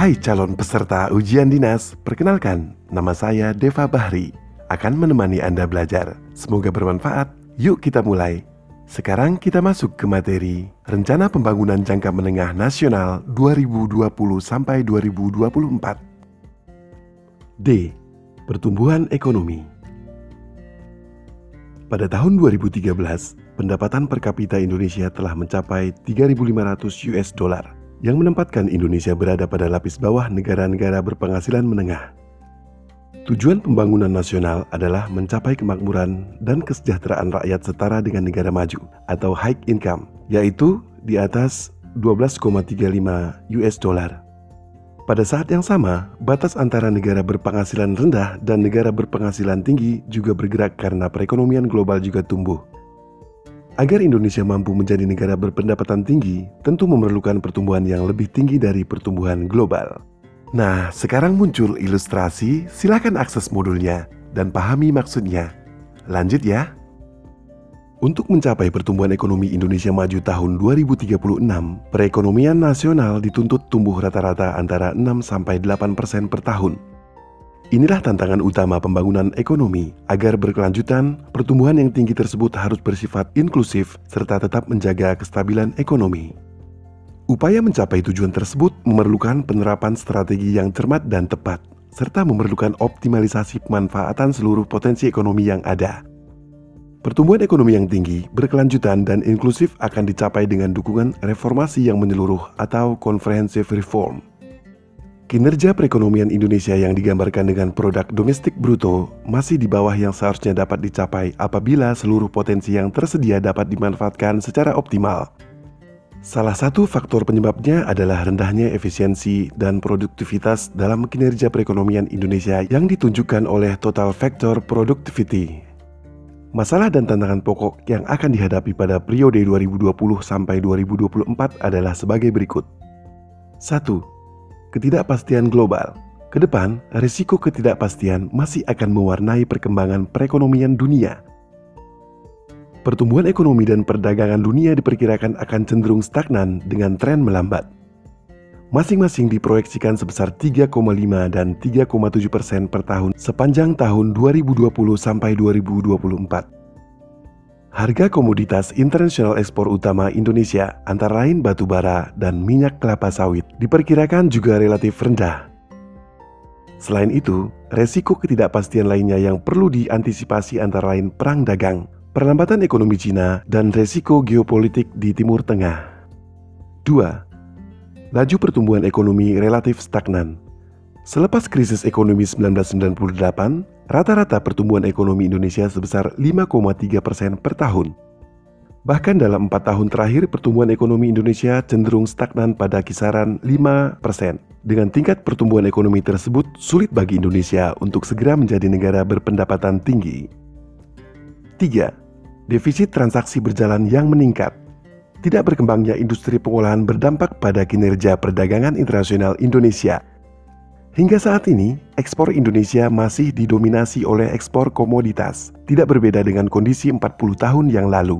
Hai calon peserta ujian dinas, perkenalkan, nama saya Deva Bahri. Akan menemani Anda belajar. Semoga bermanfaat. Yuk kita mulai. Sekarang kita masuk ke materi Rencana Pembangunan Jangka Menengah Nasional 2020 sampai 2024. D. Pertumbuhan ekonomi. Pada tahun 2013, pendapatan per kapita Indonesia telah mencapai 3.500 US dollar yang menempatkan Indonesia berada pada lapis bawah negara-negara berpenghasilan menengah. Tujuan pembangunan nasional adalah mencapai kemakmuran dan kesejahteraan rakyat setara dengan negara maju atau high income, yaitu di atas 12,35 US dollar. Pada saat yang sama, batas antara negara berpenghasilan rendah dan negara berpenghasilan tinggi juga bergerak karena perekonomian global juga tumbuh. Agar Indonesia mampu menjadi negara berpendapatan tinggi, tentu memerlukan pertumbuhan yang lebih tinggi dari pertumbuhan global. Nah, sekarang muncul ilustrasi, silakan akses modulnya dan pahami maksudnya. Lanjut ya. Untuk mencapai pertumbuhan ekonomi Indonesia maju tahun 2036, perekonomian nasional dituntut tumbuh rata-rata antara 6 sampai 8 persen per tahun Inilah tantangan utama pembangunan ekonomi. Agar berkelanjutan, pertumbuhan yang tinggi tersebut harus bersifat inklusif serta tetap menjaga kestabilan ekonomi. Upaya mencapai tujuan tersebut memerlukan penerapan strategi yang cermat dan tepat, serta memerlukan optimalisasi pemanfaatan seluruh potensi ekonomi yang ada. Pertumbuhan ekonomi yang tinggi, berkelanjutan, dan inklusif akan dicapai dengan dukungan reformasi yang menyeluruh atau comprehensive reform Kinerja perekonomian Indonesia yang digambarkan dengan produk domestik bruto masih di bawah yang seharusnya dapat dicapai apabila seluruh potensi yang tersedia dapat dimanfaatkan secara optimal. Salah satu faktor penyebabnya adalah rendahnya efisiensi dan produktivitas dalam kinerja perekonomian Indonesia yang ditunjukkan oleh total factor productivity. Masalah dan tantangan pokok yang akan dihadapi pada periode 2020 sampai 2024 adalah sebagai berikut. 1 ketidakpastian global. Ke depan, risiko ketidakpastian masih akan mewarnai perkembangan perekonomian dunia. Pertumbuhan ekonomi dan perdagangan dunia diperkirakan akan cenderung stagnan dengan tren melambat. Masing-masing diproyeksikan sebesar 3,5 dan 3,7 persen per tahun sepanjang tahun 2020 sampai 2024. Harga komoditas internasional ekspor utama Indonesia antara lain batu bara dan minyak kelapa sawit diperkirakan juga relatif rendah. Selain itu, resiko ketidakpastian lainnya yang perlu diantisipasi antara lain perang dagang, perlambatan ekonomi Cina, dan resiko geopolitik di Timur Tengah. 2. Laju pertumbuhan ekonomi relatif stagnan. Selepas krisis ekonomi 1998, rata-rata pertumbuhan ekonomi Indonesia sebesar 5,3 persen per tahun. Bahkan dalam empat tahun terakhir, pertumbuhan ekonomi Indonesia cenderung stagnan pada kisaran 5 persen. Dengan tingkat pertumbuhan ekonomi tersebut, sulit bagi Indonesia untuk segera menjadi negara berpendapatan tinggi. 3. Defisit transaksi berjalan yang meningkat. Tidak berkembangnya industri pengolahan berdampak pada kinerja perdagangan internasional Indonesia Hingga saat ini, ekspor Indonesia masih didominasi oleh ekspor komoditas, tidak berbeda dengan kondisi 40 tahun yang lalu.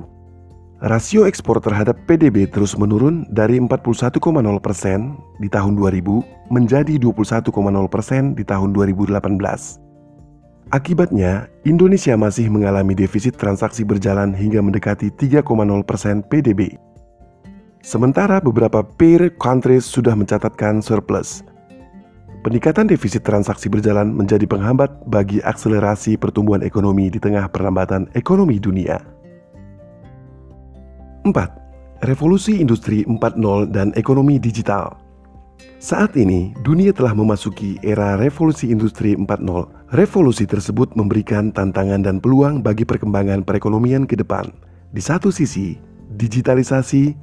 Rasio ekspor terhadap PDB terus menurun dari 41,0 persen di tahun 2000 menjadi 21,0 persen di tahun 2018. Akibatnya, Indonesia masih mengalami defisit transaksi berjalan hingga mendekati 3,0 persen PDB. Sementara beberapa peer countries sudah mencatatkan surplus, Peningkatan defisit transaksi berjalan menjadi penghambat bagi akselerasi pertumbuhan ekonomi di tengah perlambatan ekonomi dunia. 4. Revolusi Industri 4.0 dan Ekonomi Digital Saat ini, dunia telah memasuki era revolusi industri 4.0. Revolusi tersebut memberikan tantangan dan peluang bagi perkembangan perekonomian ke depan. Di satu sisi, digitalisasi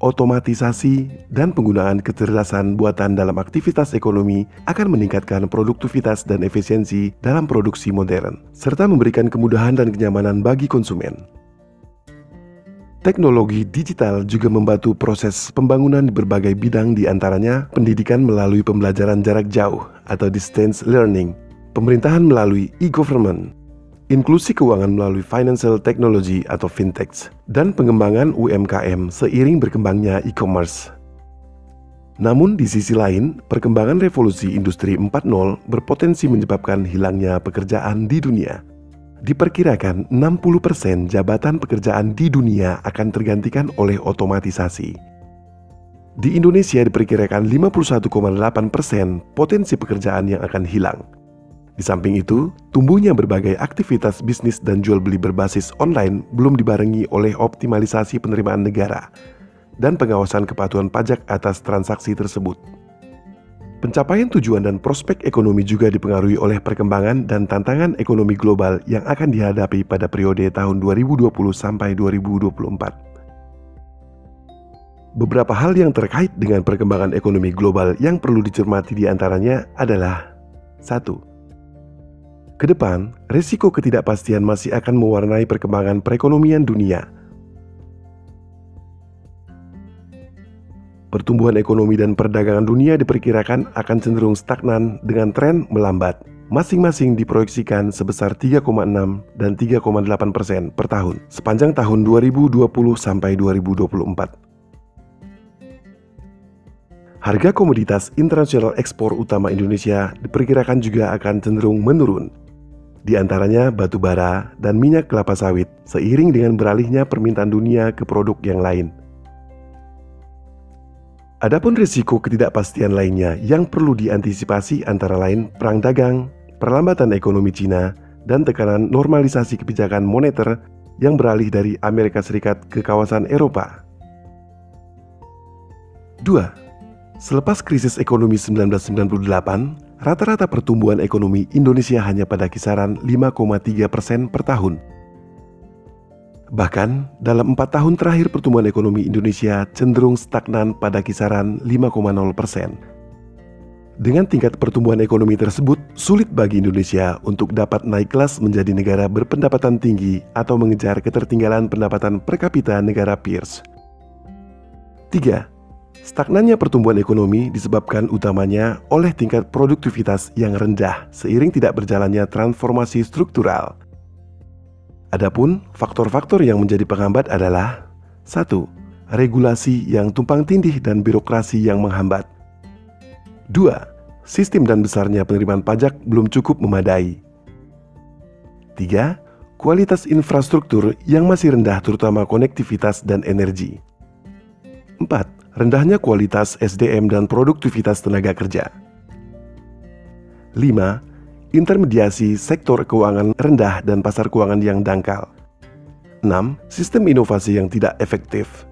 otomatisasi, dan penggunaan kecerdasan buatan dalam aktivitas ekonomi akan meningkatkan produktivitas dan efisiensi dalam produksi modern, serta memberikan kemudahan dan kenyamanan bagi konsumen. Teknologi digital juga membantu proses pembangunan di berbagai bidang di antaranya pendidikan melalui pembelajaran jarak jauh atau distance learning, pemerintahan melalui e-government, inklusi keuangan melalui financial technology atau fintech, dan pengembangan UMKM seiring berkembangnya e-commerce. Namun di sisi lain, perkembangan revolusi industri 4.0 berpotensi menyebabkan hilangnya pekerjaan di dunia. Diperkirakan 60% jabatan pekerjaan di dunia akan tergantikan oleh otomatisasi. Di Indonesia diperkirakan 51,8% potensi pekerjaan yang akan hilang. Di samping itu, tumbuhnya berbagai aktivitas bisnis dan jual beli berbasis online belum dibarengi oleh optimalisasi penerimaan negara dan pengawasan kepatuhan pajak atas transaksi tersebut. Pencapaian tujuan dan prospek ekonomi juga dipengaruhi oleh perkembangan dan tantangan ekonomi global yang akan dihadapi pada periode tahun 2020 sampai 2024. Beberapa hal yang terkait dengan perkembangan ekonomi global yang perlu dicermati di antaranya adalah 1. Ke depan, risiko ketidakpastian masih akan mewarnai perkembangan perekonomian dunia – pertumbuhan ekonomi dan perdagangan dunia diperkirakan akan cenderung stagnan dengan tren melambat. Masing-masing diproyeksikan sebesar 3,6 dan 3,8 persen per tahun sepanjang tahun 2020 sampai 2024. Harga komoditas internasional ekspor utama Indonesia diperkirakan juga akan cenderung menurun. Di antaranya batu bara dan minyak kelapa sawit, seiring dengan beralihnya permintaan dunia ke produk yang lain. Adapun risiko ketidakpastian lainnya yang perlu diantisipasi antara lain perang dagang, perlambatan ekonomi Cina, dan tekanan normalisasi kebijakan moneter yang beralih dari Amerika Serikat ke kawasan Eropa. 2. Selepas krisis ekonomi 1998, rata-rata pertumbuhan ekonomi Indonesia hanya pada kisaran 5,3 persen per tahun Bahkan, dalam empat tahun terakhir pertumbuhan ekonomi Indonesia cenderung stagnan pada kisaran 5,0 persen. Dengan tingkat pertumbuhan ekonomi tersebut, sulit bagi Indonesia untuk dapat naik kelas menjadi negara berpendapatan tinggi atau mengejar ketertinggalan pendapatan per kapita negara peers. 3. Stagnannya pertumbuhan ekonomi disebabkan utamanya oleh tingkat produktivitas yang rendah seiring tidak berjalannya transformasi struktural – Adapun faktor-faktor yang menjadi penghambat adalah satu, Regulasi yang tumpang tindih dan birokrasi yang menghambat. 2. Sistem dan besarnya penerimaan pajak belum cukup memadai. 3. Kualitas infrastruktur yang masih rendah terutama konektivitas dan energi. 4. Rendahnya kualitas SDM dan produktivitas tenaga kerja. 5 intermediasi sektor keuangan rendah dan pasar keuangan yang dangkal. 6. Sistem inovasi yang tidak efektif.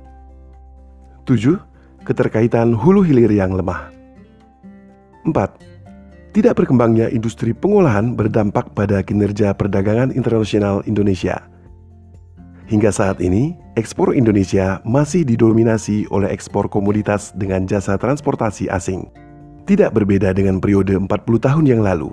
7. Keterkaitan hulu hilir yang lemah. 4. Tidak berkembangnya industri pengolahan berdampak pada kinerja perdagangan internasional Indonesia. Hingga saat ini, ekspor Indonesia masih didominasi oleh ekspor komoditas dengan jasa transportasi asing. Tidak berbeda dengan periode 40 tahun yang lalu.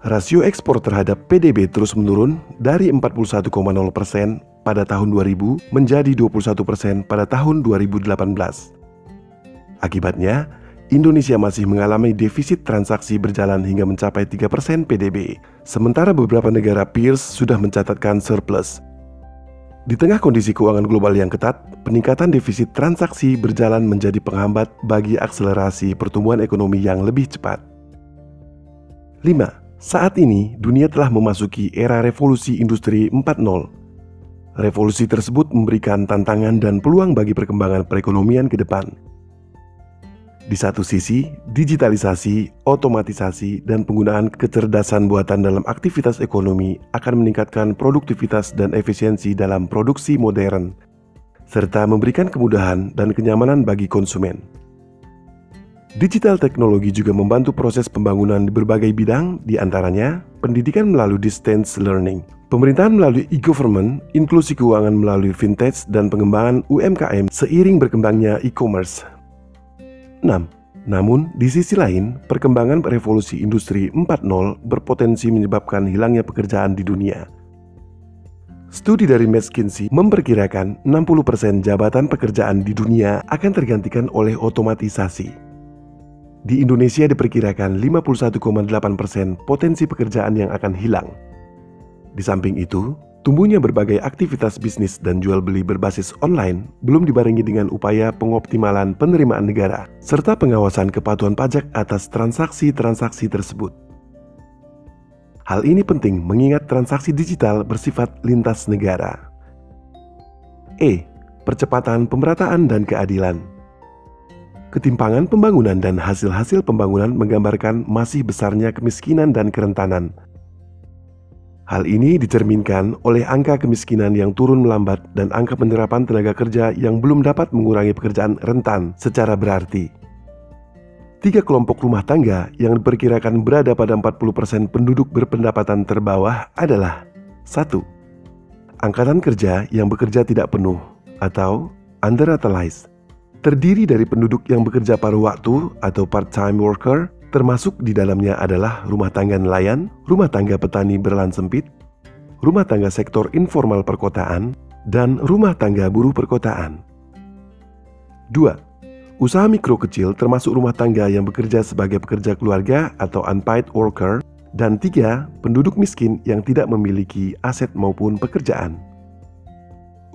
Rasio ekspor terhadap PDB terus menurun dari 41,0 persen pada tahun 2000 menjadi 21 persen pada tahun 2018. Akibatnya, Indonesia masih mengalami defisit transaksi berjalan hingga mencapai 3 persen PDB, sementara beberapa negara peers sudah mencatatkan surplus. Di tengah kondisi keuangan global yang ketat, peningkatan defisit transaksi berjalan menjadi penghambat bagi akselerasi pertumbuhan ekonomi yang lebih cepat. 5 saat ini, dunia telah memasuki era revolusi industri 4.0. Revolusi tersebut memberikan tantangan dan peluang bagi perkembangan perekonomian ke depan. Di satu sisi, digitalisasi, otomatisasi, dan penggunaan kecerdasan buatan dalam aktivitas ekonomi akan meningkatkan produktivitas dan efisiensi dalam produksi modern, serta memberikan kemudahan dan kenyamanan bagi konsumen. Digital teknologi juga membantu proses pembangunan di berbagai bidang, di antaranya pendidikan melalui distance learning, pemerintahan melalui e-government, inklusi keuangan melalui fintech, dan pengembangan UMKM seiring berkembangnya e-commerce. 6. Namun, di sisi lain, perkembangan revolusi industri 4.0 berpotensi menyebabkan hilangnya pekerjaan di dunia. Studi dari McKinsey memperkirakan 60% jabatan pekerjaan di dunia akan tergantikan oleh otomatisasi. Di Indonesia diperkirakan 51,8 persen potensi pekerjaan yang akan hilang. Di samping itu, Tumbuhnya berbagai aktivitas bisnis dan jual beli berbasis online belum dibarengi dengan upaya pengoptimalan penerimaan negara serta pengawasan kepatuhan pajak atas transaksi-transaksi tersebut. Hal ini penting mengingat transaksi digital bersifat lintas negara. E. Percepatan pemerataan dan keadilan. Ketimpangan pembangunan dan hasil-hasil pembangunan menggambarkan masih besarnya kemiskinan dan kerentanan Hal ini dicerminkan oleh angka kemiskinan yang turun melambat dan angka penerapan tenaga kerja yang belum dapat mengurangi pekerjaan rentan secara berarti. Tiga kelompok rumah tangga yang diperkirakan berada pada 40% penduduk berpendapatan terbawah adalah 1. Angkatan kerja yang bekerja tidak penuh atau underutilized terdiri dari penduduk yang bekerja paruh waktu atau part-time worker termasuk di dalamnya adalah rumah tangga nelayan, rumah tangga petani berlan sempit, rumah tangga sektor informal perkotaan, dan rumah tangga buruh perkotaan. 2. Usaha mikro kecil termasuk rumah tangga yang bekerja sebagai pekerja keluarga atau unpaid worker, dan tiga, penduduk miskin yang tidak memiliki aset maupun pekerjaan.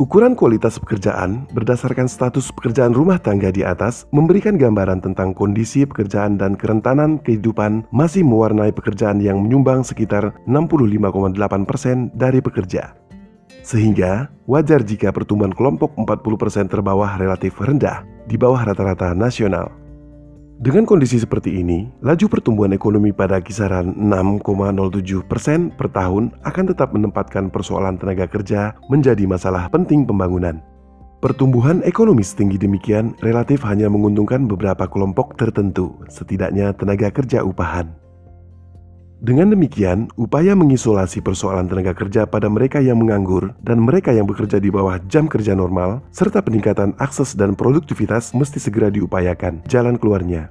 Ukuran kualitas pekerjaan berdasarkan status pekerjaan rumah tangga di atas memberikan gambaran tentang kondisi pekerjaan dan kerentanan kehidupan masih mewarnai pekerjaan yang menyumbang sekitar 65,8% dari pekerja. Sehingga wajar jika pertumbuhan kelompok 40% terbawah relatif rendah di bawah rata-rata nasional. Dengan kondisi seperti ini, laju pertumbuhan ekonomi pada kisaran 6,07 persen per tahun akan tetap menempatkan persoalan tenaga kerja menjadi masalah penting pembangunan. Pertumbuhan ekonomi setinggi demikian relatif hanya menguntungkan beberapa kelompok tertentu, setidaknya tenaga kerja upahan. Dengan demikian, upaya mengisolasi persoalan tenaga kerja pada mereka yang menganggur dan mereka yang bekerja di bawah jam kerja normal, serta peningkatan akses dan produktivitas mesti segera diupayakan jalan keluarnya.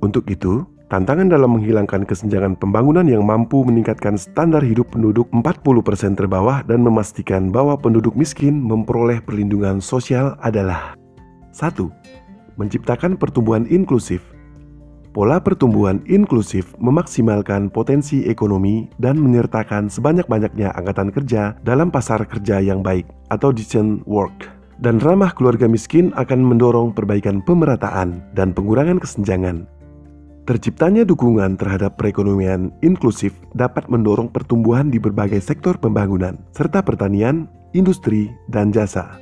Untuk itu, tantangan dalam menghilangkan kesenjangan pembangunan yang mampu meningkatkan standar hidup penduduk 40% terbawah dan memastikan bahwa penduduk miskin memperoleh perlindungan sosial adalah 1. Menciptakan pertumbuhan inklusif Pola pertumbuhan inklusif memaksimalkan potensi ekonomi dan menyertakan sebanyak-banyaknya angkatan kerja dalam pasar kerja yang baik atau decent work. Dan ramah keluarga miskin akan mendorong perbaikan pemerataan dan pengurangan kesenjangan. Terciptanya dukungan terhadap perekonomian inklusif dapat mendorong pertumbuhan di berbagai sektor pembangunan, serta pertanian, industri, dan jasa.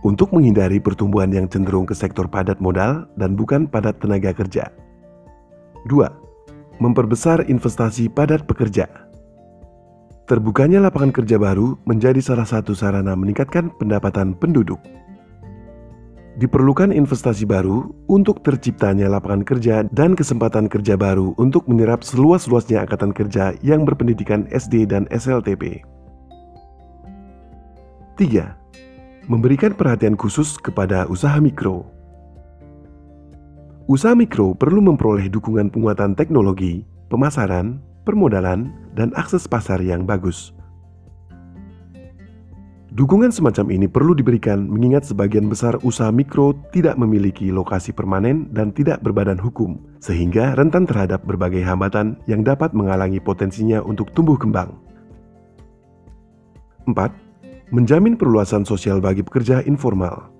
Untuk menghindari pertumbuhan yang cenderung ke sektor padat modal dan bukan padat tenaga kerja. 2. Memperbesar investasi padat pekerja. Terbukanya lapangan kerja baru menjadi salah satu sarana meningkatkan pendapatan penduduk. Diperlukan investasi baru untuk terciptanya lapangan kerja dan kesempatan kerja baru untuk menyerap seluas-luasnya angkatan kerja yang berpendidikan SD dan SLTP. 3. Memberikan perhatian khusus kepada usaha mikro. Usaha mikro perlu memperoleh dukungan penguatan teknologi, pemasaran, permodalan, dan akses pasar yang bagus. Dukungan semacam ini perlu diberikan mengingat sebagian besar usaha mikro tidak memiliki lokasi permanen dan tidak berbadan hukum, sehingga rentan terhadap berbagai hambatan yang dapat menghalangi potensinya untuk tumbuh kembang. 4. Menjamin perluasan sosial bagi pekerja informal.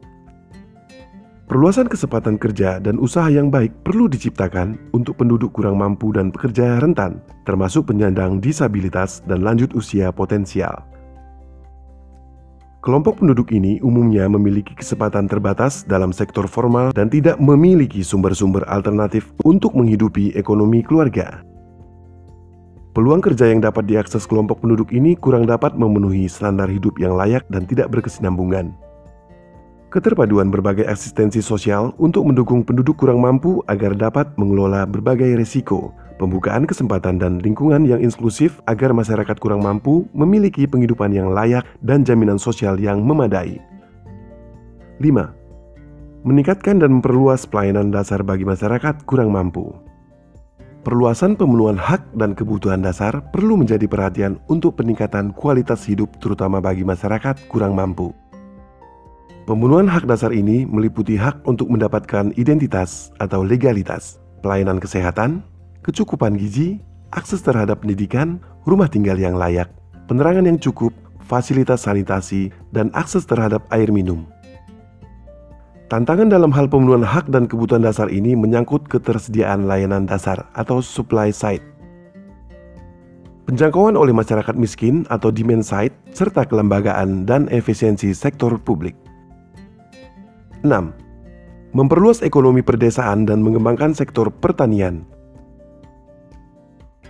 Perluasan kesempatan kerja dan usaha yang baik perlu diciptakan untuk penduduk kurang mampu dan pekerja rentan, termasuk penyandang disabilitas dan lanjut usia potensial. Kelompok penduduk ini umumnya memiliki kesempatan terbatas dalam sektor formal dan tidak memiliki sumber-sumber alternatif untuk menghidupi ekonomi keluarga. Peluang kerja yang dapat diakses kelompok penduduk ini kurang dapat memenuhi standar hidup yang layak dan tidak berkesinambungan. Keterpaduan berbagai asistensi sosial untuk mendukung penduduk kurang mampu agar dapat mengelola berbagai risiko, pembukaan kesempatan dan lingkungan yang inklusif agar masyarakat kurang mampu memiliki penghidupan yang layak dan jaminan sosial yang memadai. 5. Meningkatkan dan memperluas pelayanan dasar bagi masyarakat kurang mampu. Perluasan pemenuhan hak dan kebutuhan dasar perlu menjadi perhatian untuk peningkatan kualitas hidup terutama bagi masyarakat kurang mampu. Pemenuhan hak dasar ini meliputi hak untuk mendapatkan identitas atau legalitas, pelayanan kesehatan, kecukupan gizi, akses terhadap pendidikan, rumah tinggal yang layak, penerangan yang cukup, fasilitas sanitasi, dan akses terhadap air minum. Tantangan dalam hal pemenuhan hak dan kebutuhan dasar ini menyangkut ketersediaan layanan dasar atau supply side. Penjangkauan oleh masyarakat miskin atau demand side, serta kelembagaan dan efisiensi sektor publik. 6. Memperluas ekonomi perdesaan dan mengembangkan sektor pertanian.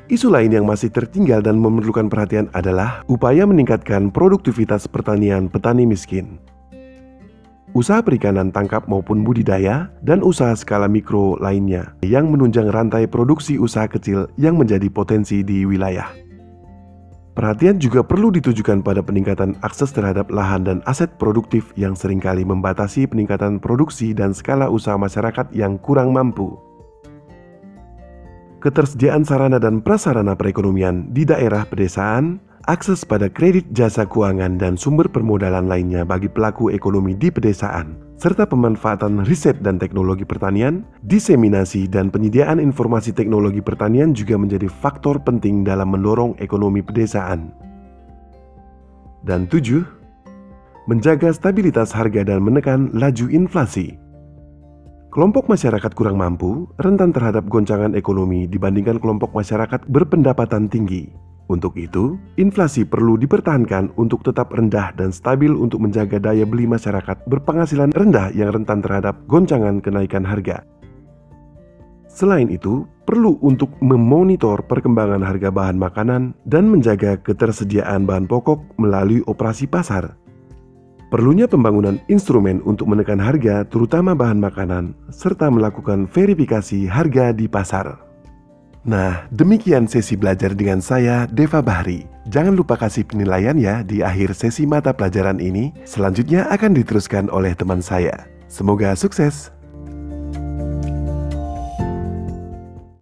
Isu lain yang masih tertinggal dan memerlukan perhatian adalah upaya meningkatkan produktivitas pertanian petani miskin. Usaha perikanan tangkap maupun budidaya dan usaha skala mikro lainnya yang menunjang rantai produksi usaha kecil yang menjadi potensi di wilayah. Perhatian juga perlu ditujukan pada peningkatan akses terhadap lahan dan aset produktif yang sering kali membatasi peningkatan produksi dan skala usaha masyarakat yang kurang mampu. Ketersediaan sarana dan prasarana perekonomian di daerah pedesaan, akses pada kredit jasa keuangan dan sumber permodalan lainnya bagi pelaku ekonomi di pedesaan, serta pemanfaatan riset dan teknologi pertanian, diseminasi dan penyediaan informasi teknologi pertanian juga menjadi faktor penting dalam mendorong ekonomi pedesaan. Dan tujuh, menjaga stabilitas harga dan menekan laju inflasi. Kelompok masyarakat kurang mampu rentan terhadap goncangan ekonomi dibandingkan kelompok masyarakat berpendapatan tinggi. Untuk itu, inflasi perlu dipertahankan untuk tetap rendah dan stabil untuk menjaga daya beli masyarakat berpenghasilan rendah yang rentan terhadap goncangan kenaikan harga. Selain itu, perlu untuk memonitor perkembangan harga bahan makanan dan menjaga ketersediaan bahan pokok melalui operasi pasar Perlunya pembangunan instrumen untuk menekan harga, terutama bahan makanan, serta melakukan verifikasi harga di pasar. Nah, demikian sesi belajar dengan saya, Deva Bahri. Jangan lupa kasih penilaian ya di akhir sesi mata pelajaran ini. Selanjutnya akan diteruskan oleh teman saya. Semoga sukses.